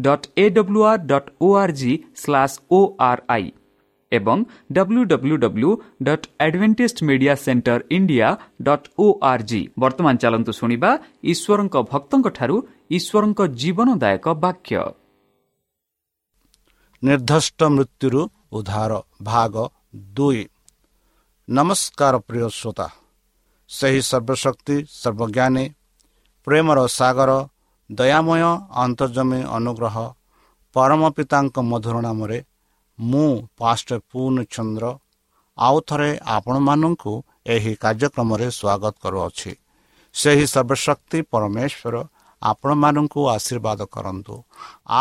dot A W R dot O R G slash O R I ଏବଂ W W W dot advantage media centre India dot O R G ବର୍ତ୍ତମାନ ଚାଲନ୍ତୁ ଶୁଣିବା ଈଶ୍ୱରଙ୍କ ଭକ୍ତଙ୍କଠାରୁ ଈଶ୍ୱରଙ୍କ ଜୀବନଦାୟକ ବାକ୍ୟ ନିର୍ଦ୍ଦିଷ୍ଟ ମୃତ୍ୟୁରୁ ଉଦ୍ଧାର ଭାଗ ଦୁଇ ନମସ୍କାର ପ୍ରିୟ ଶ୍ରୋତା ସେହି ସର୍ବଶକ୍ତି ସର୍ବଜ୍ଞାନୀ ପ୍ରେମର ସାଗର ଦୟାମୟ ଅନ୍ତର୍ଜମୀ ଅନୁଗ୍ରହ ପରମ ପିତାଙ୍କ ମଧୁର ନାମରେ ମୁଁ ପାଷ୍ଟ ପୂର୍ଣ୍ଣଚନ୍ଦ୍ର ଆଉ ଥରେ ଆପଣମାନଙ୍କୁ ଏହି କାର୍ଯ୍ୟକ୍ରମରେ ସ୍ୱାଗତ କରୁଅଛି। ସେହି ସର୍ବଶକ୍ତି ପରମେଶ୍ୱର ଆପଣମାନଙ୍କୁ ଆଶୀର୍ବାଦ କରନ୍ତୁ।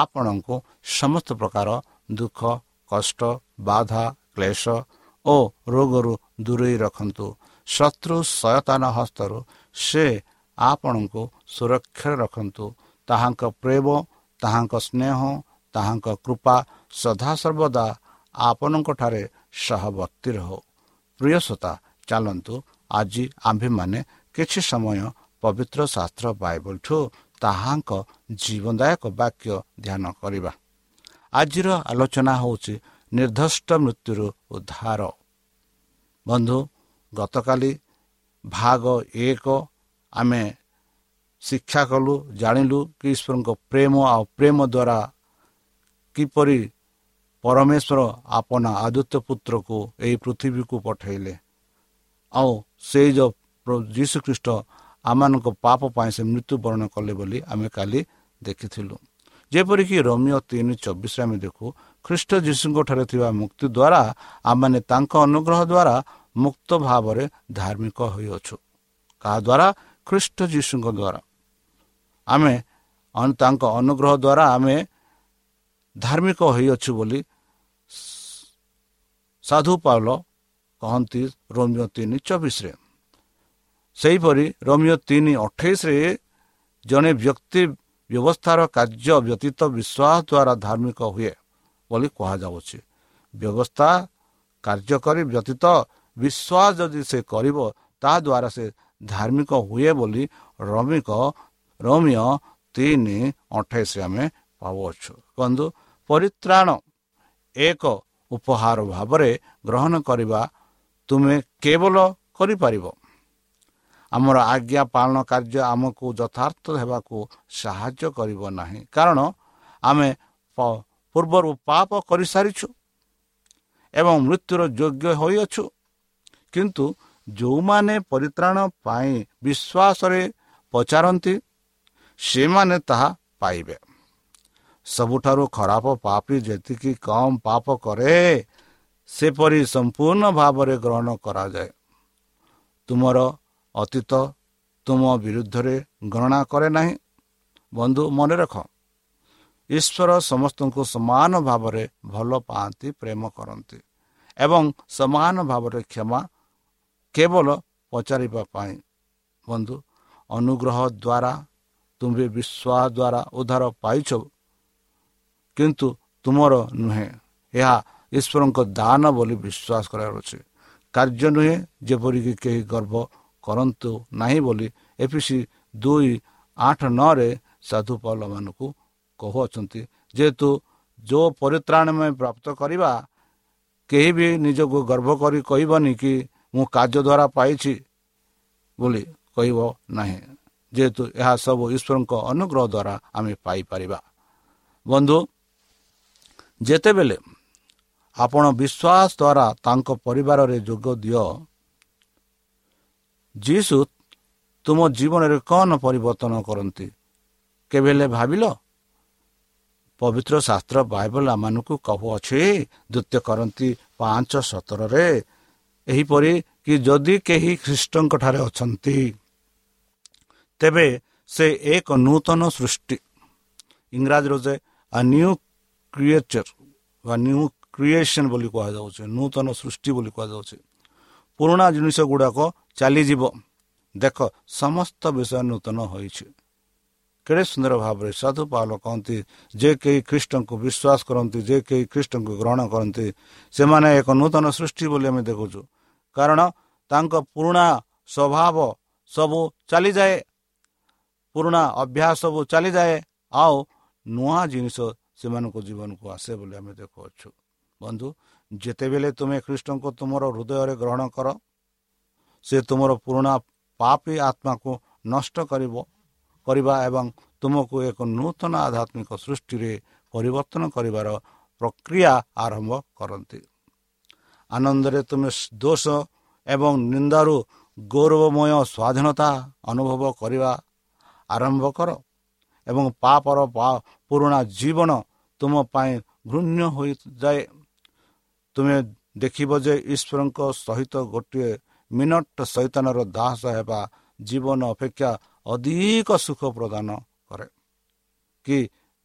ଆପଣଙ୍କୁ ସମସ୍ତ ପ୍ରକାର ଦୁଃଖ କଷ୍ଟ ବାଧା କ୍ଲେଶ ଓ ରୋଗରୁ ଦୂରେଇ ରଖନ୍ତୁ। ଶତ୍ରୁ ସୟତାନ ହସ୍ତରୁ ସେ ଆପଣଙ୍କୁ ସୁରକ୍ଷାରେ ରଖନ୍ତୁ। ତାହାଙ୍କ ପ୍ରେମ ତାହାଙ୍କ ସ୍ନେହ ତାହାଙ୍କ କୃପା ସଦାସର୍ବଦା ଆପଣଙ୍କଠାରେ ସହବର୍ତ୍ତୀ ରହୁ। ପ୍ରିୟସତା ଚାଲନ୍ତୁ ଆଜି ଆମ୍ଭେମାନେ କିଛି ସମୟ ପବିତ୍ର ଶାସ୍ତ୍ର ବାଇବଲଠୁ ତାହାଙ୍କ ଜୀବନଦାୟକ ବାକ୍ୟ ଧ୍ୟାନ କରିବା। ଆଜିର ଆଲୋଚନା ହେଉଛି ନିର୍ଦ୍ଦିଷ୍ଟ ମୃତ୍ୟୁରୁ ଉଦ୍ଧାର। ବନ୍ଧୁ ଗତକାଲି ଭାଗ ଏକ ଆମେ ଶିକ୍ଷା କଲୁ ଜାଣିଲୁ କି ଈଶ୍ୱରଙ୍କ ପ୍ରେମ ଆଉ ପ୍ରେମ ଦ୍ୱାରା କିପରି ପରମେଶ୍ୱର ଆପଣା ଆଦିତ୍ୟ ପୁତ୍ରକୁ ଏହି ପୃଥିବୀକୁ ପଠାଇଲେ। ଆଉ ସେଇ ଯେଉଁ ଯୀଶୁଖ୍ରୀଷ୍ଟ ଆମମାନଙ୍କ ପାପ ପାଇଁ ସେ ମୃତ୍ୟୁବରଣ କଲେ ବୋଲି ଆମେ କାଲି ଦେଖିଥିଲୁ। ଯେପରିକି ରୋମିଓ ତିନି ଚବିଶରେ ଆମେ ଦେଖୁ ଖ୍ରୀଷ୍ଟ ଯୀଶୁଙ୍କଠାରେ ଥିବା ମୁକ୍ତି ଦ୍ୱାରା ଆମମାନେ ତାଙ୍କ ଅନୁଗ୍ରହ ଦ୍ୱାରା ମୁକ୍ତ ଭାବରେ ଧାର୍ମିକ ହୋଇଅଛୁ। କାହା ଦ୍ୱାରା ଖ୍ରୀଷ୍ଟ ଯୀଶୁଙ୍କ ଦ୍ୱାରା ଆମେ ତାଙ୍କ ଅନୁଗ୍ରହ ଦ୍ୱାରା ଆମେ ଧାର୍ମିକ ହୋଇଅଛୁ ବୋଲି ସାଧୁ ପାଉଲ କହନ୍ତି ରୋମିଓ ତିନି ଚବିଶରେ। ସେହିପରି ରୋମିଓ ତିନି ଅଠେଇଶରେ ଜଣେ ବ୍ୟକ୍ତି ବ୍ୟବସ୍ଥାର କାର୍ଯ୍ୟ ବ୍ୟତୀତ ବିଶ୍ୱାସ ଦ୍ୱାରା ଧାର୍ମିକ ହୁଏ ବୋଲି କୁହାଯାଉଛି। ବ୍ୟବସ୍ଥା କାର୍ଯ୍ୟକରୀ ବ୍ୟତୀତ ବିଶ୍ୱାସ ଯଦି ସେ କରିବ ତାହାଦ୍ୱାରା ସେ ଧାର୍ମିକ ହୁଏ ବୋଲି ରମିକ ରୋମିଓ ତିନି ଅଠେଇଶ ଆମେ ପାଉଅଛୁ। କୁହନ୍ତୁ ପରିତ୍ରାଣ ଏକ ଉପହାର ଭାବରେ ଗ୍ରହଣ କରିବା ତୁମେ କେବଳ କରିପାରିବ। ଆମର ଆଜ୍ଞା ପାଳନ କାର୍ଯ୍ୟ ଆମକୁ ଯଥାର୍ଥ ହେବାକୁ ସାହାଯ୍ୟ କରିବ ନାହିଁ। କାରଣ ଆମେ ପୂର୍ବରୁ ପାପ କରିସାରିଛୁ ଏବଂ ମୃତ୍ୟୁର ଯୋଗ୍ୟ ହୋଇଅଛୁ। କିନ୍ତୁ ଯେଉଁମାନେ ପରିତ୍ରାଣ ପାଇଁ ବିଶ୍ୱାସରେ ପଚାରନ୍ତି ସେମାନେ ତାହା ପାଇବେ। ସବୁଠାରୁ ଖରାପ ପାପି ଯେତିକି କମ୍ ପାପ କରେ ସେପରି ସମ୍ପୂର୍ଣ୍ଣ ଭାବରେ ଗ୍ରହଣ କରାଯାଏ। ତୁମର ଅତୀତ ତୁମ ବିରୁଦ୍ଧରେ ଗଣନା କରେ ନାହିଁ। ବନ୍ଧୁ ମନେ ରଖ ଈଶ୍ୱର ସମସ୍ତଙ୍କୁ ସମାନ ଭାବରେ ଭଲ ପାଆନ୍ତି ପ୍ରେମ କରନ୍ତି ଏବଂ ସମାନ ଭାବରେ କ୍ଷମା କେବଳ ପଚାରିବା ପାଇଁ ବନ୍ଧୁ ଅନୁଗ୍ରହ ଦ୍ୱାରା ତୁମେ ବିଶ୍ୱାସ ଦ୍ୱାରା ଉଦ୍ଧାର ପାଇଛ କିନ୍ତୁ ତୁମର ନୁହେଁ ଏହା ଈଶ୍ୱରଙ୍କ ଦାନ ବୋଲି ବିଶ୍ୱାସ କରାର ଅଛି କାର୍ଯ୍ୟ ନୁହେଁ ଯେପରିକି କେହି ଗର୍ବ କରନ୍ତୁ ନାହିଁ ବୋଲି ଏପିସି ଦୁଇ ଆଠ ନଅରେ ସାଧୁପାଲମାନଙ୍କୁ କହୁଅଛନ୍ତି ଯେହେତୁ ଯେଉଁ ପରିତ୍ରାଣମୟ ପ୍ରାପ୍ତ କରିବା କେହି ବି ନିଜକୁ ଗର୍ବ କରି କହିବନି କି ମୁଁ କାର୍ଯ୍ୟ ଦ୍ୱାରା ପାଇଛି ବୋଲି କହିବ ନାହିଁ। ଯେହେତୁ ଏହା ସବୁ ଈଶ୍ୱରଙ୍କ ଅନୁଗ୍ରହ ଦ୍ୱାରା ଆମେ ପାଇପାରିବା। ବନ୍ଧୁ ଯେତେବେଳେ ଆପଣ ବିଶ୍ୱାସ ଦ୍ୱାରା ତାଙ୍କ ପରିବାରରେ ଯୋଗ ଦିଅ ଯୀଶୁ ତୁମ ଜୀବନରେ କ'ଣ ପରିବର୍ତ୍ତନ କରନ୍ତି? କେବେ ହେଲେ ଭାବିଲ? ପବିତ୍ର ଶାସ୍ତ୍ର ବାଇବଲ ଆମମାନଙ୍କୁ କହୁଅଛି ଦ୍ୱିତୀୟ କରନ୍ତି ପାଞ୍ଚ ସତରରେ ଏହିପରି କି ଯଦି କେହି ଖ୍ରୀଷ୍ଟଙ୍କ ଠାରେ ଅଛନ୍ତି ତେବେ ସେ ଏକ ନୂତନ ସୃଷ୍ଟି। ଇଂରାଜୀର ଯେ ନ୍ୟୁ କ୍ରିଏଚର ବା ନ୍ୟୁ କ୍ରିଏସନ୍ ବୋଲି କୁହାଯାଉଛି ନୂତନ ସୃଷ୍ଟି ବୋଲି କୁହାଯାଉଛି। ପୁରୁଣା ଜିନିଷ ଗୁଡ଼ାକ ଚାଲିଯିବ। ଦେଖ ସମସ୍ତ ବିଷୟ ନୂତନ ହୋଇଛି। କେଡ଼େ ସୁନ୍ଦର ଭାବରେ ସାଧୁ ପାଲ କହନ୍ତି ଯେ କେହି ଖ୍ରୀଷ୍ଟଙ୍କୁ ବିଶ୍ୱାସ କରନ୍ତି ଯେ କେହି ଖ୍ରୀଷ୍ଟଙ୍କୁ ଗ୍ରହଣ କରନ୍ତି ସେମାନେ ଏକ ନୂତନ ସୃଷ୍ଟି ବୋଲି ଆମେ ଦେଖୁଛୁ। କାରଣ ତାଙ୍କ ପୁରୁଣା ସ୍ୱଭାବ ସବୁ ଚାଲିଯାଏ ପୁରୁଣା ଅଭ୍ୟାସ ସବୁ ଚାଲିଯାଏ ଆଉ ନୂଆ ଜିନିଷ ସେମାନଙ୍କ ଜୀବନକୁ ଆସେ ବୋଲି ଆମେ ଦେଖୁଅଛୁ। ବନ୍ଧୁ ଯେତେବେଳେ ତୁମେ ଖ୍ରୀଷ୍ଟଙ୍କୁ ତୁମର ହୃଦୟରେ ଗ୍ରହଣ କର ସେ ତୁମର ପୁରୁଣା ପାପୀ ଆତ୍ମାକୁ ନଷ୍ଟ କରିବ କରିବା ଏବଂ ତୁମକୁ ଏକ ନୂତନ ଆଧ୍ୟାତ୍ମିକ ସୃଷ୍ଟିରେ ପରିବର୍ତ୍ତନ କରିବାର ପ୍ରକ୍ରିୟା ଆରମ୍ଭ କରନ୍ତି। ଆନନ୍ଦରେ ତୁମେ ଦୋଷ ଏବଂ ନିନ୍ଦାରୁ ଗୌରବମୟ ସ୍ୱାଧୀନତା ଅନୁଭବ କରିବା ଆରମ୍ଭ କର ଏବଂ ପାପର ପୁରୁଣା ଜୀବନ ତୁମ ପାଇଁ ଘୃଣ୍ୟ ହୋଇଯାଏ। ତୁମେ ଦେଖିବ ଯେ ଈଶ୍ୱରଙ୍କ ସହିତ ଗୋଟିଏ ମିନଟ ସୈତାନର ଦାସ ହେବା ଜୀବନ ଅପେକ୍ଷା ଅଧିକ ସୁଖ ପ୍ରଦାନ କରେ। କି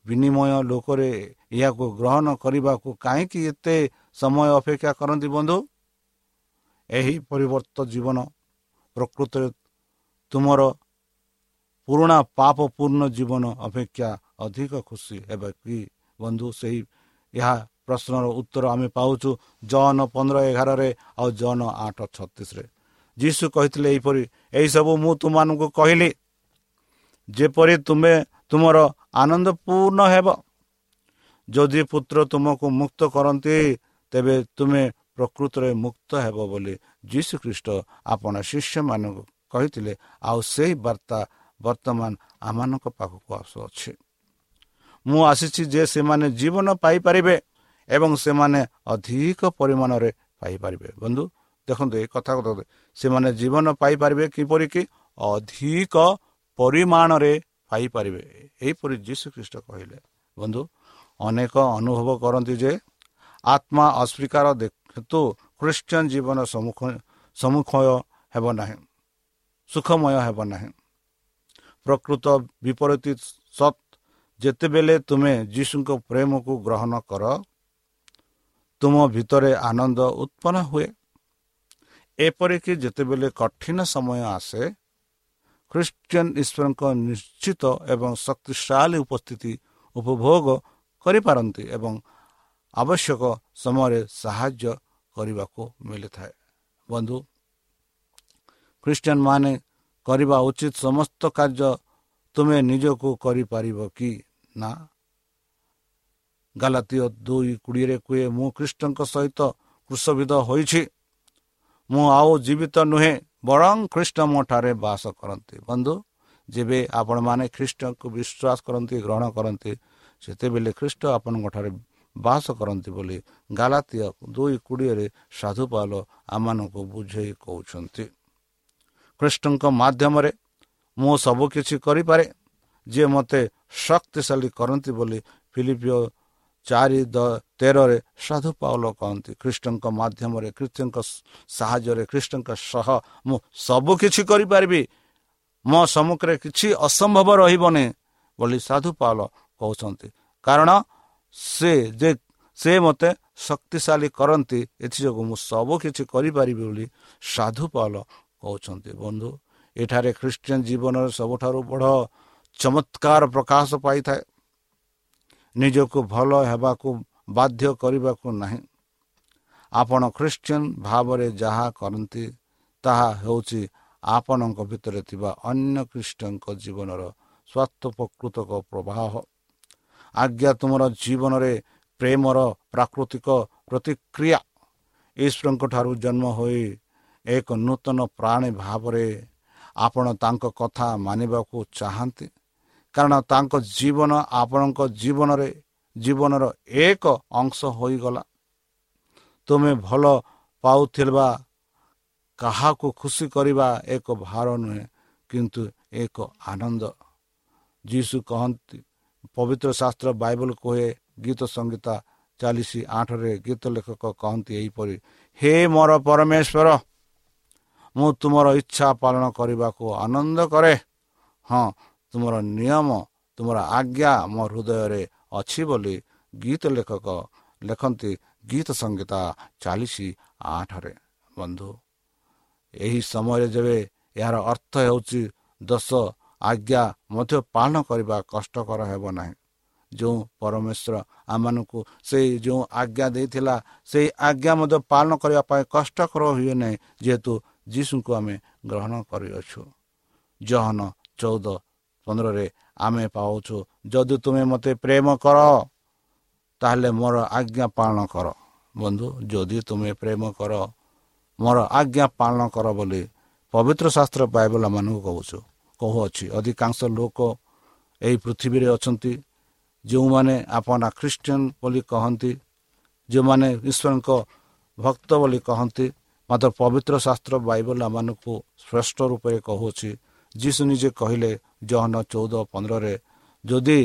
ବିନିମୟ ଲୋକରେ ଏହାକୁ ଗ୍ରହଣ କରିବାକୁ କାହିଁକି ଏତେ ସମୟ ଅପେକ୍ଷା କରନ୍ତି ବନ୍ଧୁ? ଏହି ପରିବର୍ତ୍ତ ଜୀବନ ପ୍ରକୃତରେ ତୁମର ପୁରୁଣା ପାପ ପୂର୍ଣ୍ଣ ଜୀବନ ଅପେକ୍ଷା ଅଧିକ ଖୁସି ହେବେ କି ବନ୍ଧୁ? ସେହି ଏହା ପ୍ରଶ୍ନର ଉତ୍ତର ଆମେ ପାଉଛୁ ଜନ ପନ୍ଦର ଏଗାରରେ ଆଉ ଜନ ଆଠ ଛତିଶରେ। ଯୀଶୁ କହିଥିଲେ ଏହିପରି ଏହିସବୁ ମୁଁ ତୁମମାନଙ୍କୁ କହିଲି ଯେପରି ତୁମେ ତୁମର ଆନନ୍ଦ ପୂର୍ଣ୍ଣ ହେବ। ଯଦି ପୁତ୍ର ତୁମକୁ ମୁକ୍ତ କରନ୍ତି ତେବେ ତୁମେ ପ୍ରକୃତରେ ମୁକ୍ତ ହେବ ବୋଲି ଯୀଶୁ ଖ୍ରୀଷ୍ଟ ଆପଣ ଶିଷ୍ୟମାନଙ୍କୁ କହିଥିଲେ। ଆଉ ସେହି ବାର୍ତ୍ତା ବର୍ତ୍ତମାନ ଆମମାନଙ୍କ ପାଖକୁ ଆସୁଅଛି। ମୁଁ ଆସିଛି ଯେ ସେମାନେ ଜୀବନ ପାଇପାରିବେ ଏବଂ ସେମାନେ ଅଧିକ ପରିମାଣରେ ପାଇପାରିବେ। ବନ୍ଧୁ ଦେଖନ୍ତୁ ଏ କଥା କଥା ସେମାନେ ଜୀବନ ପାଇପାରିବେ କିପରିକି? ଅଧିକ ପରିମାଣରେ ପାଇପାରିବେ। ଏହିପରି ଯୀଶୁ ଖ୍ରୀଷ୍ଟ କହିଲେ ବନ୍ଧୁ ଅନେକ ଅନୁଭବ କରନ୍ତି ଯେ ଆତ୍ମା ଅସ୍ୱୀକାର ହେତୁ ଖ୍ରୀଷ୍ଟିଆନ ଜୀବନ ସମ୍ମୁଖ ସମ୍ମୁଖୟ ହେବ ନାହିଁ ସୁଖମୟ ହେବ ନାହିଁ। ପ୍ରକୃତ ବିପରୀତ ସତ୍ ଯେତେବେଳେ ତୁମେ ଯୀଶୁଙ୍କ ପ୍ରେମକୁ ଗ୍ରହଣ କର ତୁମ ଭିତରେ ଆନନ୍ଦ ଉତ୍ପନ୍ନ ହୁଏ। ଏପରିକି ଯେତେବେଳେ କଠିନ ସମୟ ଆସେ ଖ୍ରୀଷ୍ଟିଆନ ଈଶ୍ୱରଙ୍କ ନିଶ୍ଚିତ ଏବଂ ଶକ୍ତିଶାଳୀ ଉପସ୍ଥିତି ଉପଭୋଗ କରିପାରନ୍ତି ଏବଂ ଆବଶ୍ୟକ ସମୟରେ ସାହାଯ୍ୟ କରିବାକୁ ମିଳିଥାଏ। ବନ୍ଧୁ ଖ୍ରୀଷ୍ଟିଆନ ମାନେ କରିବା ଉଚିତ ସମସ୍ତ କାର୍ଯ୍ୟ ତୁମେ ନିଜକୁ କରିପାରିବ କି ନା? ଗାଲାତୀୟ ଦୁଇ କୋଡ଼ିଏରେ କୁହେ ମୁଁ ଖ୍ରୀଷ୍ଟଙ୍କ ସହିତ କୃଷବିଧ ହୋଇଛି। ମୁଁ ଆଉ ଜୀବିତ ନୁହେଁ। ବରଂ ଖ୍ରୀଷ୍ଟ ମୋ ଠାରେ ବାସ କରନ୍ତି। ବନ୍ଧୁ ଯେବେ ଆପଣମାନେ ଖ୍ରୀଷ୍ଟଙ୍କୁ ବିଶ୍ୱାସ କରନ୍ତି ଗ୍ରହଣ କରନ୍ତି ସେତେବେଳେ ଖ୍ରୀଷ୍ଟ ଆପଣଙ୍କ ଠାରେ ବାସ କରନ୍ତି ବୋଲି ଗାଲାତୀୟ ଦୁଇ କୋଡ଼ିଏରେ ସାଧୁପାଲ ଆମମାନଙ୍କୁ ବୁଝେଇ କହୁଛନ୍ତି। ଖ୍ରୀଷ୍ଟଙ୍କ ମାଧ୍ୟମରେ ମୁଁ ସବୁକିଛି କରିପାରେ ଯିଏ ମୋତେ ଶକ୍ତିଶାଳୀ କରନ୍ତି ବୋଲି ଫିଲିପିଓ ଚାରି ତେରରେ ସାଧୁ ପାଉଲ କହନ୍ତି ଖ୍ରୀଷ୍ଟଙ୍କ ମାଧ୍ୟମରେ ଖ୍ରୀଷ୍ଟଙ୍କ ସାହାଯ୍ୟରେ ଖ୍ରୀଷ୍ଟଙ୍କ ସହ ମୁଁ ସବୁ କିଛି କରିପାରିବି। ମୋ ସମ୍ମୁଖରେ କିଛି ଅସମ୍ଭବ ରହିବନି ବୋଲି ସାଧୁ ପାଉଲ କହୁଛନ୍ତି। କାରଣ ସେ ଯେ ସେ ମୋତେ ଶକ୍ତିଶାଳୀ କରନ୍ତି ଏଥିଯୋଗୁଁ ମୁଁ ସବୁ କିଛି କରିପାରିବି ବୋଲି ସାଧୁ ପାଉଲ କହୁଛନ୍ତି। ବନ୍ଧୁ ଏଠାରେ ଖ୍ରୀଷ୍ଟିଆନ ଜୀବନର ସବୁଠାରୁ ବଡ଼ ଚମତ୍କାର ପ୍ରକାଶ ପାଇଥାଏ। ନିଜକୁ ଭଲ ହେବାକୁ ବାଧ୍ୟ କରିବାକୁ ନାହିଁ। ଆପଣ ଖ୍ରୀଷ୍ଟିଆନ ଭାବରେ ଯାହା କରନ୍ତି ତାହା ହେଉଛି ଆପଣଙ୍କ ଭିତରେ ଥିବା ଅନ୍ୟ ଖ୍ରୀଷ୍ଟଙ୍କ ଜୀବନର ସ୍ୱାର୍ଥପ୍ରକୃତକ ପ୍ରବାହ। ଆଜ୍ଞା ତୁମର ଜୀବନରେ ପ୍ରେମର ପ୍ରାକୃତିକ ପ୍ରତିକ୍ରିୟା। ଈଶ୍ୱରଙ୍କ ଠାରୁ ଜନ୍ମ ହୋଇ ଏକ ନୂତନ ପ୍ରାଣୀ ଭାବରେ ଆପଣ ତାଙ୍କ କଥା ମାନିବାକୁ ଚାହାନ୍ତି। କାରଣ ତାଙ୍କ ଜୀବନ ଆପଣଙ୍କ ଜୀବନରେ ଜୀବନର ଏକ ଅଂଶ ହୋଇଗଲା। ତୁମେ ଭଲ ପାଉଥିବା କାହାକୁ ଖୁସି କରିବା ଏକ ଭାର ନୁହେଁ କିନ୍ତୁ ଏକ ଆନନ୍ଦ। ଯୀଶୁ କହନ୍ତି ପବିତ୍ର ଶାସ୍ତ୍ର ବାଇବଲ କୁହେ ଗୀତ ସଙ୍ଗୀତା ଚାଳିଶ ଆଠରେ ଗୀତ ଲେଖକ କହନ୍ତି ଏହିପରି ହେ ମୋର ପରମେଶ୍ୱର ମୁଁ ତୁମର ଇଚ୍ଛା ପାଳନ କରିବାକୁ ଆନନ୍ଦ କରେ। ହଁ ତୁମର ନିୟମ ତୁମର ଆଜ୍ଞା ମୋ ହୃଦୟରେ ଅଛି ବୋଲି ଗୀତ ଲେଖକ ଲେଖନ୍ତି ଗୀତ ସଂଗୀତା ଚାଳିଶ ଆଠରେ। ବନ୍ଧୁ ଏହି ସମୟରେ ଯେବେ ଏହାର ଅର୍ଥ ହେଉଛି ଦଶ ଆଜ୍ଞା ମଧ୍ୟ ପାଳନ କରିବା କଷ୍ଟକର ହେବ ନାହିଁ। ଯେଉଁ ପରମେଶ୍ୱର ଆମମାନଙ୍କୁ ସେଇ ଯେଉଁ ଆଜ୍ଞା ଦେଇଥିଲା ସେଇ ଆଜ୍ଞା ମଧ୍ୟ ପାଳନ କରିବା ପାଇଁ କଷ୍ଟକର ହୁଏ ନାହିଁ ଯେହେତୁ ଯୀଶୁଙ୍କୁ ଆମେ ଗ୍ରହଣ କରିଅଛୁ। ଜହନ ଚଉଦ ପନ୍ଦରରେ ଆମେ ପାଉଛୁ। ଯଦି ତୁମେ ମୋତେ ପ୍ରେମ କର ତାହେଲେ ମୋର ଆଜ୍ଞା ପାଳନ କର। ବନ୍ଧୁ ଯଦି ତୁମେ ପ୍ରେମ କର ମୋର ଆଜ୍ଞା ପାଳନ କର ବୋଲି ପବିତ୍ର ଶାସ୍ତ୍ର ବାଇବଲ ମାନଙ୍କୁ କହୁଛୁ। କହୁଅଛି ଅଧିକାଂଶ ଲୋକ ଏହି ପୃଥିବୀରେ ଅଛନ୍ତି ଯେଉଁମାନେ ଆପଣ ଖ୍ରୀଷ୍ଟିଆନ ବୋଲି କହନ୍ତି ଯେଉଁମାନେ ଈଶ୍ୱରଙ୍କ ଭକ୍ତ ବୋଲି କହନ୍ତି ମାତ୍ର ପବିତ୍ର ଶାସ୍ତ୍ର ବାଇବଲ ଆମମାନଙ୍କୁ ଶ୍ରେଷ୍ଠ ରୂପରେ କହୁଅଛି। ଯୀଶୁ ନିଜେ କହିଲେ ଜହନ ଚଉଦ ପନ୍ଦରରେ ଯଦି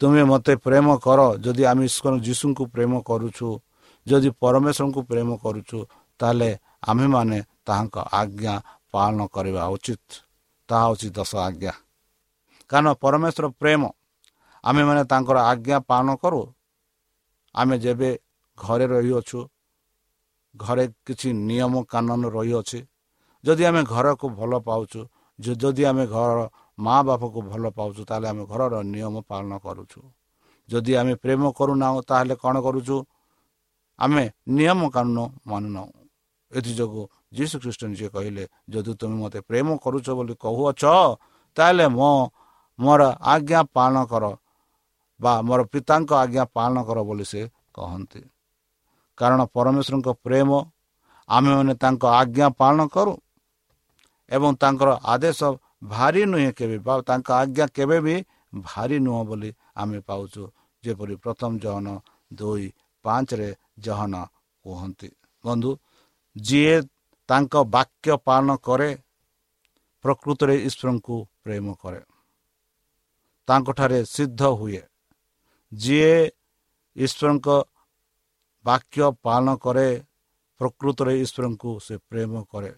ତୁମେ ମୋତେ ପ୍ରେମ କର ଯଦି ଆମେ ଈଶ୍ୱର ଯୀଶୁଙ୍କୁ ପ୍ରେମ କରୁଛୁ ଯଦି ପରମେଶ୍ୱରଙ୍କୁ ପ୍ରେମ କରୁଛୁ ତାହେଲେ ଆମ୍ଭେମାନେ ତାହାଙ୍କ ଆଜ୍ଞା ପାଳନ କରିବା ଉଚିତ। ତାହା ହେଉଛି ଦଶ ଆଜ୍ଞା। କାରଣ ପରମେଶ୍ୱର ପ୍ରେମ। ଆମେମାନେ ତାଙ୍କର ଆଜ୍ଞା ପାଳନ କରୁ। ଆମେ ଯେବେ ଘରେ ରହିଅଛୁ ଘରେ କିଛି ନିୟମ କାନୁନ ରହିଅଛି ଯଦି ଆମେ ଘରକୁ ଭଲ ପାଉଛୁ ଯଦି ଆମେ ଘରର ମା ବାପାକୁ ଭଲ ପାଉଛୁ ତାହେଲେ ଆମେ ଘରର ନିୟମ ପାଳନ କରୁଛୁ ଯଦି ଆମେ ପ୍ରେମ କରୁନାହୁଁ ତାହେଲେ କ'ଣ କରୁଛୁ ଆମେ ନିୟମ କାନୁନ ମାନୁନାହୁଁ। ଏଥିଯୋଗୁଁ ଯୀଶୁ ଖ୍ରୀଷ୍ଟ ନିଜେ କହିଲେ ଯଦି ତୁମେ ମୋତେ ପ୍ରେମ କରୁଛ ବୋଲି କହୁଅଛ ତାହେଲେ ମୋ ମୋର ଆଜ୍ଞା ପାଳନ କର ବା ମୋର ପିତାଙ୍କ ଆଜ୍ଞା ପାଳନ କର ବୋଲି ସେ କହନ୍ତି। କାରଣ ପରମେଶ୍ୱରଙ୍କ ପ୍ରେମ ଆମେମାନେ ତାଙ୍କ ଆଜ୍ଞା ପାଳନ କରୁ ଏବଂ ତାଙ୍କର ଆଦେଶ ଭାରି ନୁହେଁ କେବେ। ବା ତାଙ୍କ ଆଜ୍ଞା କେବେ ବି ଭାରି ନୁହଁ ବୋଲି ଆମେ ପାଉଛୁ। ଯେପରି ପ୍ରଥମ ଜହନ ଦୁଇ ପାଞ୍ଚରେ ଜହନ କୁହନ୍ତି। ବନ୍ଧୁ ଯିଏ ତାଙ୍କ ବାକ୍ୟ ପାଳନ କରେ ପ୍ରକୃତରେ ଈଶ୍ୱରଙ୍କୁ ପ୍ରେମ କରେ। ତାଙ୍କଠାରେ ସିଦ୍ଧ ହୁଏ। ଯିଏ ଈଶ୍ୱରଙ୍କ ବାକ୍ୟ ପାଳନ କରେ ପ୍ରକୃତରେ ଈଶ୍ୱରଙ୍କୁ ସେ ପ୍ରେମ କରେ।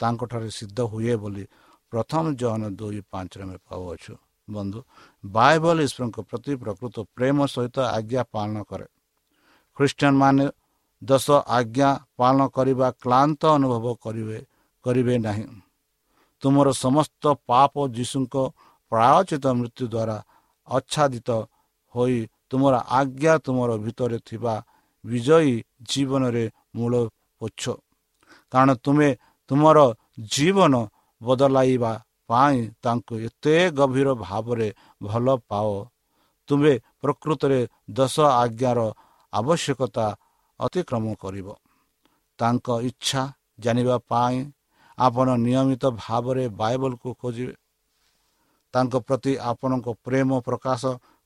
ତାଙ୍କଠାରେ ସିଦ୍ଧ ହୁଏ ବୋଲି ପ୍ରଥମ ଜହନ ଦୁଇ ପାଞ୍ଚରେ ଆମେ ପାଉଅଛୁ। ବନ୍ଧୁ ବାଇବଲ ଈଶ୍ୱରଙ୍କ ପ୍ରତି ପ୍ରକୃତ ପ୍ରେମ ସହିତ ଆଜ୍ଞା ପାଳନ କରେ। ଖ୍ରୀଷ୍ଟିଆନ ମାନେ ଦଶ ଆଜ୍ଞା ପାଳନ କରିବା କ୍ଳାନ୍ତ ଅନୁଭବ କରିବେ କରିବେ ନାହିଁ। ତୁମର ସମସ୍ତ ପାପ ଯୀଶୁଙ୍କ ପ୍ରାୟଚିତ ମୃତ୍ୟୁ ଦ୍ୱାରା ଆଚ୍ଛାଦିତ ହୋଇ ତୁମର ଆଜ୍ଞା ତୁମର ଭିତରେ ଥିବା ବିଜୟୀ ଜୀବନରେ ମୂଳ ପୋଛ। କାରଣ ତୁମେ ତୁମର ଜୀବନ ବଦଳାଇବା ପାଇଁ ତାଙ୍କୁ ଏତେ ଗଭୀର ଭାବରେ ଭଲ ପାଅ। ତୁମେ ପ୍ରକୃତରେ ଦଶ ଆଜ୍ଞାର ଆବଶ୍ୟକତା ଅତିକ୍ରମ କରିବ। ତାଙ୍କ ଇଚ୍ଛା ଜାଣିବା ପାଇଁ ଆପଣ ନିୟମିତ ଭାବରେ ବାଇବଲକୁ ଖୋଜିବେ। ତାଙ୍କ ପ୍ରତି ଆପଣଙ୍କ ପ୍ରେମ ପ୍ରକାଶ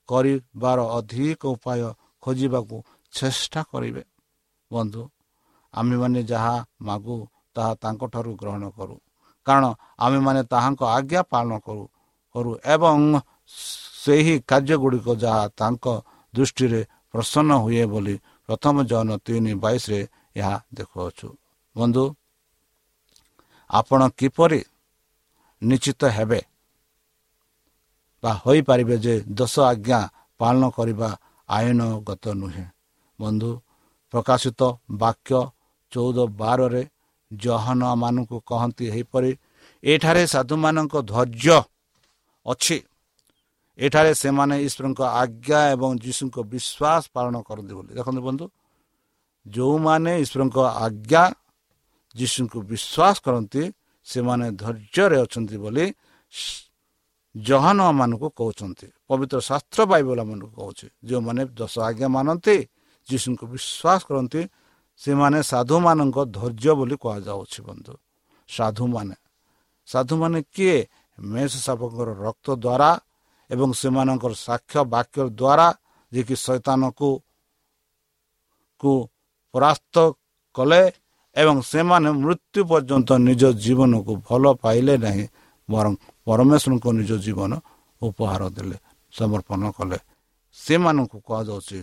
କରିବାର ଅଧିକ ଉପାୟ ଖୋଜିବାକୁ ଚେଷ୍ଟା କରିବେ। ବନ୍ଧୁ ଆମେମାନେ ଯାହା ମାଗୁ ତାହା ତାଙ୍କଠାରୁ ଗ୍ରହଣ କରୁ। କାରଣ ଆମେମାନେ ତାହାଙ୍କ ଆଜ୍ଞା ପାଳନ କରୁ କରୁ ଏବଂ ସେହି କାର୍ଯ୍ୟ ଗୁଡ଼ିକ ଯାହା ତାଙ୍କ ଦୃଷ୍ଟିରେ ପ୍ରସନ୍ନ ହୁଏ ବୋଲି ପ୍ରଥମ ଜନ ତିନି ବାଇଶରେ ଏହା ଦେଖୁଅଛୁ। ବନ୍ଧୁ ଆପଣ କିପରି ନିଶ୍ଚିତ ହେବେ ବା ହୋଇପାରିବେ ଯେ ଦଶ ଆଜ୍ଞା ପାଳନ କରିବା ଆଇନଗତ ନୁହେଁ? ବନ୍ଧୁ ପ୍ରକାଶିତ ବାକ୍ୟ ଚଉଦ ବାରରେ ଜହନମାନଙ୍କୁ କହନ୍ତି ଏହିପରି ଏଠାରେ ସାଧୁମାନଙ୍କ ଧୈର୍ଯ୍ୟ ଅଛି। ଏଠାରେ ସେମାନେ ଈଶ୍ୱରଙ୍କ ଆଜ୍ଞା ଏବଂ ଯୀଶୁଙ୍କ ବିଶ୍ୱାସ ପାଳନ କରନ୍ତି ବୋଲି। ଦେଖନ୍ତୁ ବନ୍ଧୁ ଯେଉଁମାନେ ଈଶ୍ୱରଙ୍କ ଆଜ୍ଞା ଯୀଶୁଙ୍କୁ ବିଶ୍ୱାସ କରନ୍ତି ସେମାନେ ଧୈର୍ଯ୍ୟରେ ଅଛନ୍ତି ବୋଲି ଜହାନ ମାନଙ୍କୁ କହୁଛନ୍ତି। ପବିତ୍ର ଶାସ୍ତ୍ର ବାଇବଲ ମାନଙ୍କୁ କହୁଛି। ଯେଉଁମାନେ ଦଶ ଆଜ୍ଞା ମାନନ୍ତି ଯୀଶୁଙ୍କୁ ବିଶ୍ୱାସ କରନ୍ତି ସେମାନେ ସାଧୁମାନଙ୍କ ଧୈର୍ଯ୍ୟ ବୋଲି କୁହାଯାଉଛି ବନ୍ଧୁ। ସାଧୁମାନେ। ସାଧୁମାନେ କିଏ? ମେଷ ସାପଙ୍କର ରକ୍ତ ଦ୍ୱାରା ଏବଂ ସେମାନଙ୍କର ସାକ୍ଷ୍ୟ ବାକ୍ୟ ଦ୍ୱାରା ଯିଏକି ଶୈତାନକୁ ପରାସ୍ତ କଲେ ଏବଂ ସେମାନେ ମୃତ୍ୟୁ ପର୍ଯ୍ୟନ୍ତ ନିଜ ଜୀବନକୁ ଭଲ ପାଇଲେ ନାହିଁ ବରଂ ପରମେଶ୍ୱରଙ୍କୁ ନିଜ ଜୀବନ ଉପହାର ଦେଲେ ସମର୍ପଣ କଲେ। ସେମାନଙ୍କୁ କୁହାଯାଉଛି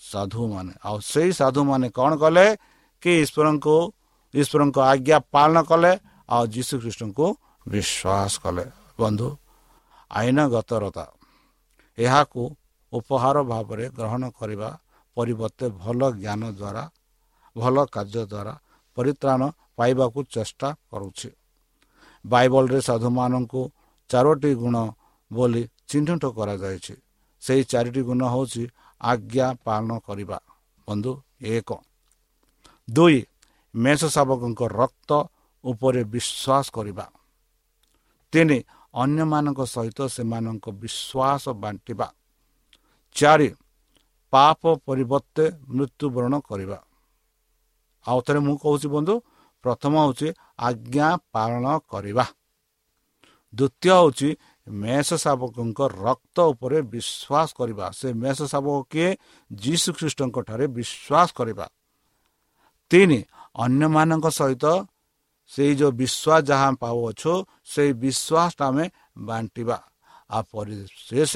ସାଧୁମାନେ। ଆଉ ସେଇ ସାଧୁମାନେ କ'ଣ କଲେ କି ଈଶ୍ୱରଙ୍କୁ ଈଶ୍ୱରଙ୍କ ଆଜ୍ଞା ପାଳନ କଲେ ଆଉ ଯୀଶୁ ଖ୍ରୀଷ୍ଟଙ୍କୁ ବିଶ୍ୱାସ କଲେ। ବନ୍ଧୁ ଆଇନଗତରତା ଏହାକୁ ଉପହାର ଭାବରେ ଗ୍ରହଣ କରିବା ପରିବର୍ତ୍ତେ ଭଲ ଜ୍ଞାନ ଦ୍ୱାରା ଭଲ କାର୍ଯ୍ୟ ଦ୍ୱାରା ପରିତ୍ରାଣ ପାଇବାକୁ ଚେଷ୍ଟା କରୁଛି। ବାଇବଲରେ ସାଧୁମାନଙ୍କୁ ଚାରୋଟି ଗୁଣ ବୋଲି ଚିହ୍ନଟ କରାଯାଇଛି। ସେହି ଚାରିଟି ଗୁଣ ହେଉଛି ଆଜ୍ଞା ପାଳନ କରିବା। ବନ୍ଧୁ ଏକ ଦୁଇ ମେଷ ଶାବକଙ୍କ ରକ୍ତ ଉପରେ ବିଶ୍ୱାସ କରିବା। ତିନି ଅନ୍ୟମାନଙ୍କ ସହିତ ସେମାନଙ୍କ ବିଶ୍ୱାସ ବାଣ୍ଟିବା। ଚାରି ପାପ ପରିବର୍ତ୍ତେ ମୃତ୍ୟୁବରଣ କରିବା। ଆଉ ଥରେ ମୁଁ କହୁଛି ବନ୍ଧୁ ପ୍ରଥମ ହେଉଛି ଆଜ୍ଞା ପାଳନ କରିବା। ଦ୍ୱିତୀୟ ହେଉଛି ମେଷ ଶାବକଙ୍କ ରକ୍ତ ଉପରେ ବିଶ୍ୱାସ କରିବା। ସେ ମେଷ ଶାବକ କିଏ? ଯୀଶୁ ଖ୍ରୀଷ୍ଟଙ୍କ ଠାରେ ବିଶ୍ୱାସ କରିବା। ତିନି ଅନ୍ୟମାନଙ୍କ ସହିତ ସେଇ ଯେଉଁ ବିଶ୍ୱାସ ଯାହା ପାଉଅଛୁ ସେଇ ବିଶ୍ୱାସଟା ଆମେ ବାଣ୍ଟିବା। ଆଉ ପରିଶେଷ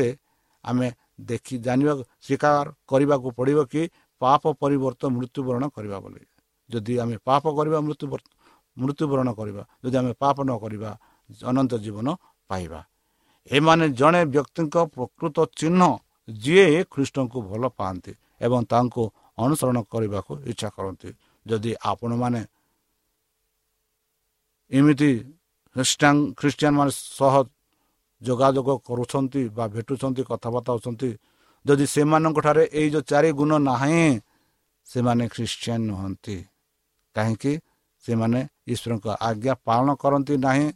ଆମେ ଦେଖି ଜାଣିବା ସ୍ୱୀକାର କରିବାକୁ ପଡ଼ିବ କି ପାପ ପରିବର୍ତ୍ତ ମୃତ୍ୟୁବରଣ କରିବା ବୋଲି। ଯଦି ଆମେ ପାପ କରିବା ମୃତ୍ୟୁ ମୃତ୍ୟୁବରଣ କରିବା ଯଦି ଆମେ ପାପ ନ କରିବା ଅନନ୍ତ ଜୀବନ ପାଇବା। ଏମାନେ ଜଣେ ବ୍ୟକ୍ତିଙ୍କ ପ୍ରକୃତ ଚିହ୍ନ ଯିଏ ଖ୍ରୀଷ୍ଟଙ୍କୁ ଭଲ ପାଆନ୍ତି ଏବଂ ତାଙ୍କୁ ଅନୁସରଣ କରିବାକୁ ଇଚ୍ଛା କରନ୍ତି। ଯଦି ଆପଣମାନେ ଏମିତି ଖ୍ରୀଷ୍ଟିଆନ ଖ୍ରୀଷ୍ଟିଆନ ମାନେ ସହ ଯୋଗାଯୋଗ କରୁଛନ୍ତି ବା ଭେଟୁଛନ୍ତି କଥାବାର୍ତ୍ତା ହେଉଛନ୍ତି ଯଦି ସେମାନଙ୍କଠାରେ ଏଇ ଯେଉଁ ଚାରି ଗୁଣ ନାହିଁ ସେମାନେ ଖ୍ରୀଷ୍ଟିଆନ ନୁହନ୍ତି। କାହିଁକି? ସେମାନେ ଈଶ୍ୱରଙ୍କ ଆଜ୍ଞା ପାଳନ କରନ୍ତି ନାହିଁ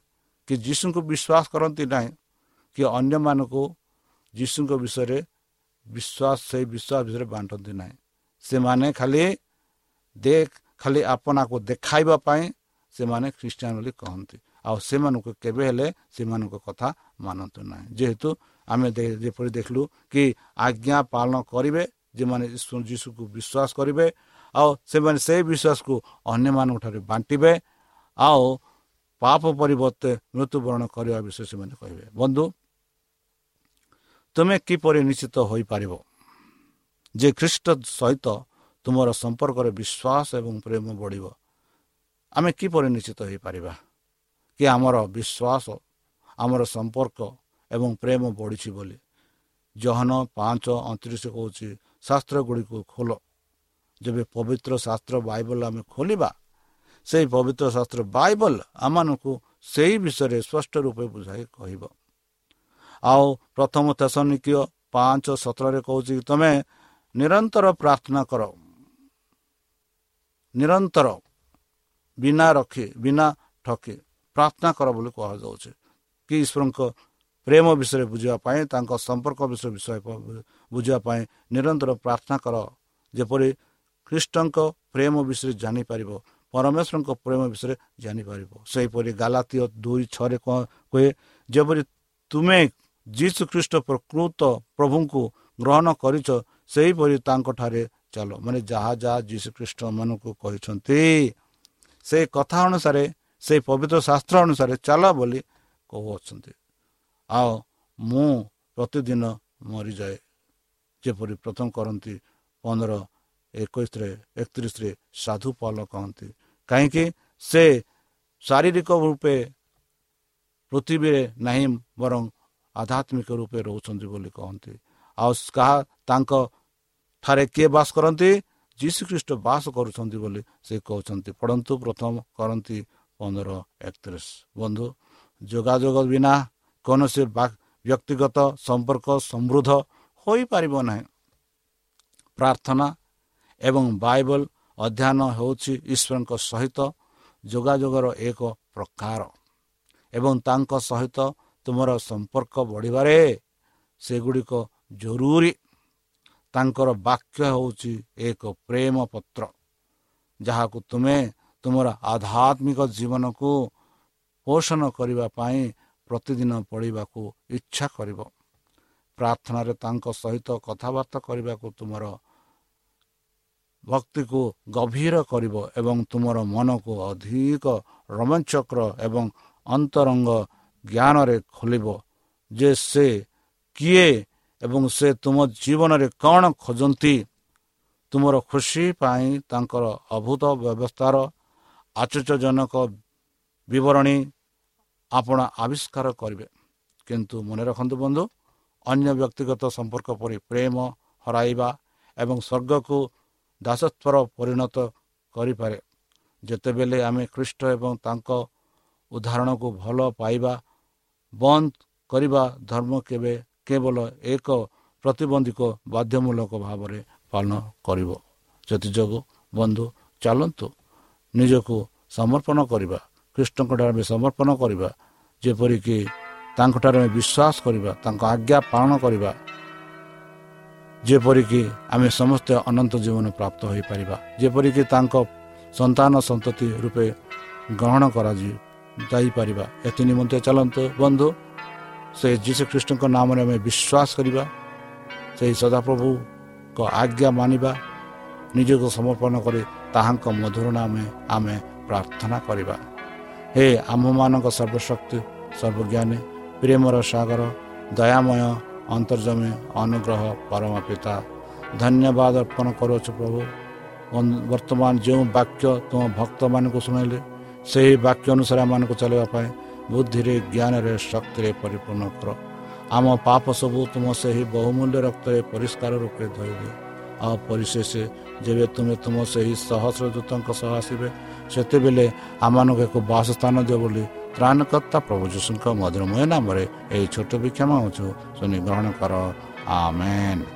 କି ଯୀଶୁଙ୍କୁ ବିଶ୍ୱାସ କରନ୍ତି ନାହିଁ। କି ଅନ୍ୟମାନଙ୍କୁ ଯୀଶୁଙ୍କ ବିଷୟରେ ବିଶ୍ୱାସ ସେଇ ବିଶ୍ୱାସ ବିଷୟରେ ବାଣ୍ଟନ୍ତି ନାହିଁ ସେମାନେ ଖାଲି ଦେଖ ଖାଲି ଆପଣାକୁ ଦେଖାଇବା ପାଇଁ ସେମାନେ ଖ୍ରୀଷ୍ଟିଆନ ବୋଲି କହନ୍ତି ଆଉ ସେମାନଙ୍କୁ କେବେ ହେଲେ ସେମାନଙ୍କ କଥା ମାନନ୍ତୁ ନାହିଁ ଯେହେତୁ ଆମେ ଯେପରି ଦେଖିଲୁ କି ଆଜ୍ଞା ପାଳନ କରିବେ ଯେଉଁମାନେ ଯୀଶୁକୁ ବିଶ୍ୱାସ କରିବେ ଆଉ ସେମାନେ ସେଇ ବିଶ୍ୱାସକୁ ଅନ୍ୟମାନଙ୍କ ଠାରେ ବାଣ୍ଟିବେ ଆଉ ପାପ ପରିବର୍ତ୍ତେ ମୃତ୍ୟୁବରଣ କରିବା ବିଷୟ ସେମାନେ କହିବେ ବନ୍ଧୁ ତୁମେ କିପରି ନିଶ୍ଚିତ ହୋଇପାରିବ? ଯେ ଖ୍ରୀଷ୍ଟ ସହିତ ତୁମର ସମ୍ପର୍କରେ ବିଶ୍ୱାସ ଏବଂ ପ୍ରେମ ବଢ଼ିବ ଆମେ କିପରି ନିଶ୍ଚିତ ହୋଇପାରିବା? କି ଆମର ବିଶ୍ୱାସ ଆମର ସମ୍ପର୍କ ଏବଂ ପ୍ରେମ ବଢ଼ିଛି ବୋଲି? ଜହନ ପାଞ୍ଚ ଅଣତିରିଶ କହୁଛି ଶାସ୍ତ୍ର ଗୁଡ଼ିକୁ ଖୋଲ। ଯେବେ ପବିତ୍ର ଶାସ୍ତ୍ର ବାଇବଲ ଆମେ ଖୋଲିବା ସେହି ପବିତ୍ର ଶାସ୍ତ୍ର ବାଇବଲ ଆମମାନଙ୍କୁ ସେହି ବିଷୟରେ ସ୍ପଷ୍ଟ ରୂପେ ବୁଝାଇ କହିବ। ଆଉ ପ୍ରଥମ ତେସନିକୀୟ ପାଞ୍ଚ ସତରରେ କହୁଛି ତମେ ନିରନ୍ତର ପ୍ରାର୍ଥନା କର। ନିରନ୍ତର ବିନା ରଖି ବିନା ଠକି ପ୍ରାର୍ଥନା କର ବୋଲି କୁହାଯାଉଛି। କି ଈଶ୍ୱରଙ୍କ ପ୍ରେମ ବିଷୟରେ ବୁଝିବା ପାଇଁ ତାଙ୍କ ସମ୍ପର୍କ ବିଷୟ ବିଷୟ ବୁଝିବା ପାଇଁ ନିରନ୍ତର ପ୍ରାର୍ଥନା କର। ଯେପରି ଖ୍ରୀଷ୍ଟଙ୍କ ପ୍ରେମ ବିଷୟରେ ଜାଣିପାରିବ ପରମେଶ୍ୱରଙ୍କ ପ୍ରେମ ବିଷୟରେ ଜାଣିପାରିବ। ସେହିପରି ଗାଲାତୀୟ ଦୁଇ ଛଅରେ କୁହେ ଯେପରି ତୁମେ ଯୀଶୁ ଖ୍ରୀଷ୍ଟ ପ୍ରକୃତ ପ୍ରଭୁଙ୍କୁ ଗ୍ରହଣ କରିଛ ସେହିପରି ତାଙ୍କଠାରେ ଚାଲ। ମାନେ ଯାହା ଯାହା ଯୀଶୁ ଖ୍ରୀଷ୍ଟ ମାନଙ୍କୁ କହିଛନ୍ତି ସେ କଥା ଅନୁସାରେ ସେ ପବିତ୍ର ଶାସ୍ତ୍ର ଅନୁସାରେ ଚାଲ ବୋଲି କହୁଅଛନ୍ତି। ଆଉ ମୁଁ ପ୍ରତିଦିନ ମରିଯାଏ। ଯେପରି ପ୍ରଥମ କରନ୍ତି ପନ୍ଦର ଏକୋଇଶରେ ଏକତିରିଶରେ ସାଧୁ ପାଲ କହନ୍ତି। କାହିଁକି? ସେ ଶାରୀରିକ ରୂପେ ପୃଥିବୀରେ ନାହିଁ ବରଂ ଆଧ୍ୟାତ୍ମିକ ରୂପେ ରହୁଛନ୍ତି ବୋଲି କହନ୍ତି। ଆଉ କାହା ତାଙ୍କ ଠାରେ କିଏ ବାସ କରନ୍ତି? ଯୀଶୁଖ୍ରୀଷ୍ଟ ବାସ କରୁଛନ୍ତି ବୋଲି ସେ କହୁଛନ୍ତି। ପଢ଼ନ୍ତୁ ପ୍ରଥମ କରନ୍ତି ପନ୍ଦର ଏକତିରିଶ। ବନ୍ଧୁ ଯୋଗାଯୋଗ ବିନା କୌଣସି ବ୍ୟକ୍ତିଗତ ସମ୍ପର୍କ ସମୃଦ୍ଧ ହୋଇପାରିବ ନାହିଁ। ପ୍ରାର୍ଥନା ଏବଂ ବାଇବଲ ଅଧ୍ୟୟନ ହେଉଛି ଈଶ୍ୱରଙ୍କ ସହିତ ଯୋଗାଯୋଗର ଏକ ପ୍ରକାର ଏବଂ ତାଙ୍କ ସହିତ ତୁମର ସମ୍ପର୍କ ବଢ଼ିବାରେ ସେଗୁଡ଼ିକ ଜରୁରୀ। ତାଙ୍କର ବାକ୍ୟ ହେଉଛି ଏକ ପ୍ରେମ ପତ୍ର ଯାହାକୁ ତୁମେ ତୁମର ଆଧ୍ୟାତ୍ମିକ ଜୀବନକୁ ପୋଷଣ କରିବା ପାଇଁ ପ୍ରତିଦିନ ପଢ଼ିବାକୁ ଇଚ୍ଛା କରିବ। ପ୍ରାର୍ଥନାରେ ତାଙ୍କ ସହିତ କଥାବାର୍ତ୍ତା କରିବାକୁ ତୁମର ଭକ୍ତିକୁ ଗଭୀର କରିବ ଏବଂ ତୁମର ମନକୁ ଅଧିକ ରୋମାଞ୍ଚକର ଏବଂ ଅନ୍ତରଙ୍ଗ ଜ୍ଞାନରେ ଖୋଲିବ ଯେ ସେ କିଏ ଏବଂ ସେ ତୁମ ଜୀବନରେ କ'ଣ ଖୋଜନ୍ତି? ତୁମର ଖୁସି ପାଇଁ ତାଙ୍କର ଅଭୂତ ବ୍ୟବସ୍ଥାର ଆଶ୍ଚର୍ଯ୍ୟଜନକ ବିବରଣୀ ଆପଣ ଆବିଷ୍କାର କରିବେ। କିନ୍ତୁ ମନେ ରଖନ୍ତୁ ବନ୍ଧୁ ଅନ୍ୟ ବ୍ୟକ୍ତିଗତ ସମ୍ପର୍କ ପରି ପ୍ରେମ ହରାଇବା ଏବଂ ସ୍ୱର୍ଗକୁ ଦାସତ୍ୱର ପରିଣତ କରିପାରେ। ଯେତେବେଳେ ଆମେ ଖ୍ରୀଷ୍ଟ ଏବଂ ତାଙ୍କ ଉଦାହରଣକୁ ଭଲ ପାଇବା ବନ୍ଦ କରିବା ଧର୍ମ କେବେ କେବଳ ଏକ ପ୍ରତିବନ୍ଧିକ ବାଧ୍ୟମୂଳକ ଭାବରେ ପାଳନ କରିବ। ସେଥିଯୋଗୁଁ ବନ୍ଧୁ ଚାଲନ୍ତୁ ନିଜକୁ ସମର୍ପଣ କରିବା ଖ୍ରୀଷ୍ଟଙ୍କଠାରେ ଆମେ ସମର୍ପଣ କରିବା ଯେପରିକି ତାଙ୍କଠାରେ ଆମେ ବିଶ୍ୱାସ କରିବା ତାଙ୍କ ଆଜ୍ଞା ପାଳନ କରିବା ଯେପରିକି ଆମେ ସମସ୍ତେ ଅନନ୍ତ ଜୀବନ ପ୍ରାପ୍ତ ହୋଇପାରିବା ଯେପରିକି ତାଙ୍କ ସନ୍ତାନ ସନ୍ତତି ରୂପେ ଗ୍ରହଣ କରାଯାଇ ଯାଇପାରିବା। ଏଥି ନିମନ୍ତେ ଚାଲନ୍ତୁ। ବନ୍ଧୁ ସେ ଯୀଶୁଖ୍ରୀଷ୍ଟଙ୍କ ନାମରେ ଆମେ ବିଶ୍ୱାସ କରିବା। ସେହି ସଦାପ୍ରଭୁଙ୍କ ଆଜ୍ଞା ମାନିବା। ନିଜକୁ ସମର୍ପଣ କରି ତାହାଙ୍କ ମଧୁର ନାମେ ଆମେ ପ୍ରାର୍ଥନା କରିବା। ହେ ଆମ୍ଭମାନଙ୍କ ସର୍ବଶକ୍ତି ସର୍ବଜ୍ଞାନୀ ପ୍ରେମର ସାଗର ଦୟାମୟ ଅନ୍ତର୍ଜମୀ ଅନୁଗ୍ରହ ପରମ ପିତା ଧନ୍ୟବାଦ ଅର୍ପଣ କରୁଅଛୁ ପ୍ରଭୁ। ବର୍ତ୍ତମାନ ଯେଉଁ ବାକ୍ୟ ତୁମ ଭକ୍ତମାନଙ୍କୁ ଶୁଣାଇଲେ ସେହି ବାକ୍ୟ ଅନୁସାରେ ଆମମାନଙ୍କୁ ଚାଲିବା ପାଇଁ ବୁଦ୍ଧିରେ ଜ୍ଞାନରେ ଶକ୍ତିରେ ପରିପୂର୍ଣ୍ଣ କର। ଆମ ପାପ ସବୁ ତୁମ ସେହି ବହୁମୂଲ୍ୟ ରକ୍ତରେ ପରିଷ୍କାର ରୂପେ ଧରିଦିଅ ଆଉ ପରିଶେଷ ଯେବେ ତୁମେ ତୁମ ସେହି ସହସ୍ର ଦୂତଙ୍କ ସହ ଆସିବେ ସେତେବେଳେ ଆମମାନଙ୍କୁ ଏକ ବାସସ୍ଥାନ ଦିଅ ବୋଲି ତ୍ରାଣକର୍ତ୍ତା ପ୍ରଭୁ ଯୀଶୁଙ୍କ ମଧୁରମୟ ନାମରେ ଏହି ଛୋଟ ବିକ୍ଷମ ହେଉଛୁ ଶୁଣି ଗ୍ରହଣ କର। ଆମେନ୍।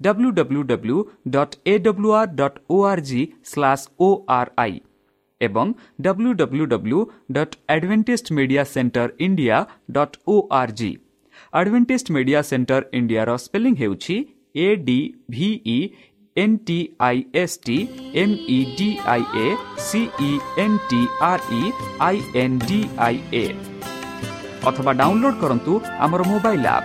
W W W dot A W R dot O R G slash O R I ଏବଂ W W W dot advantage media centre India dot O R G advantage media centre ଇଣ୍ଡିଆର ସ୍ପେଲିଂ ହେଉଛି A D V E N T I S T M E D I A C E N T R E I N D I A অথবা download করন্তু আমার mobile up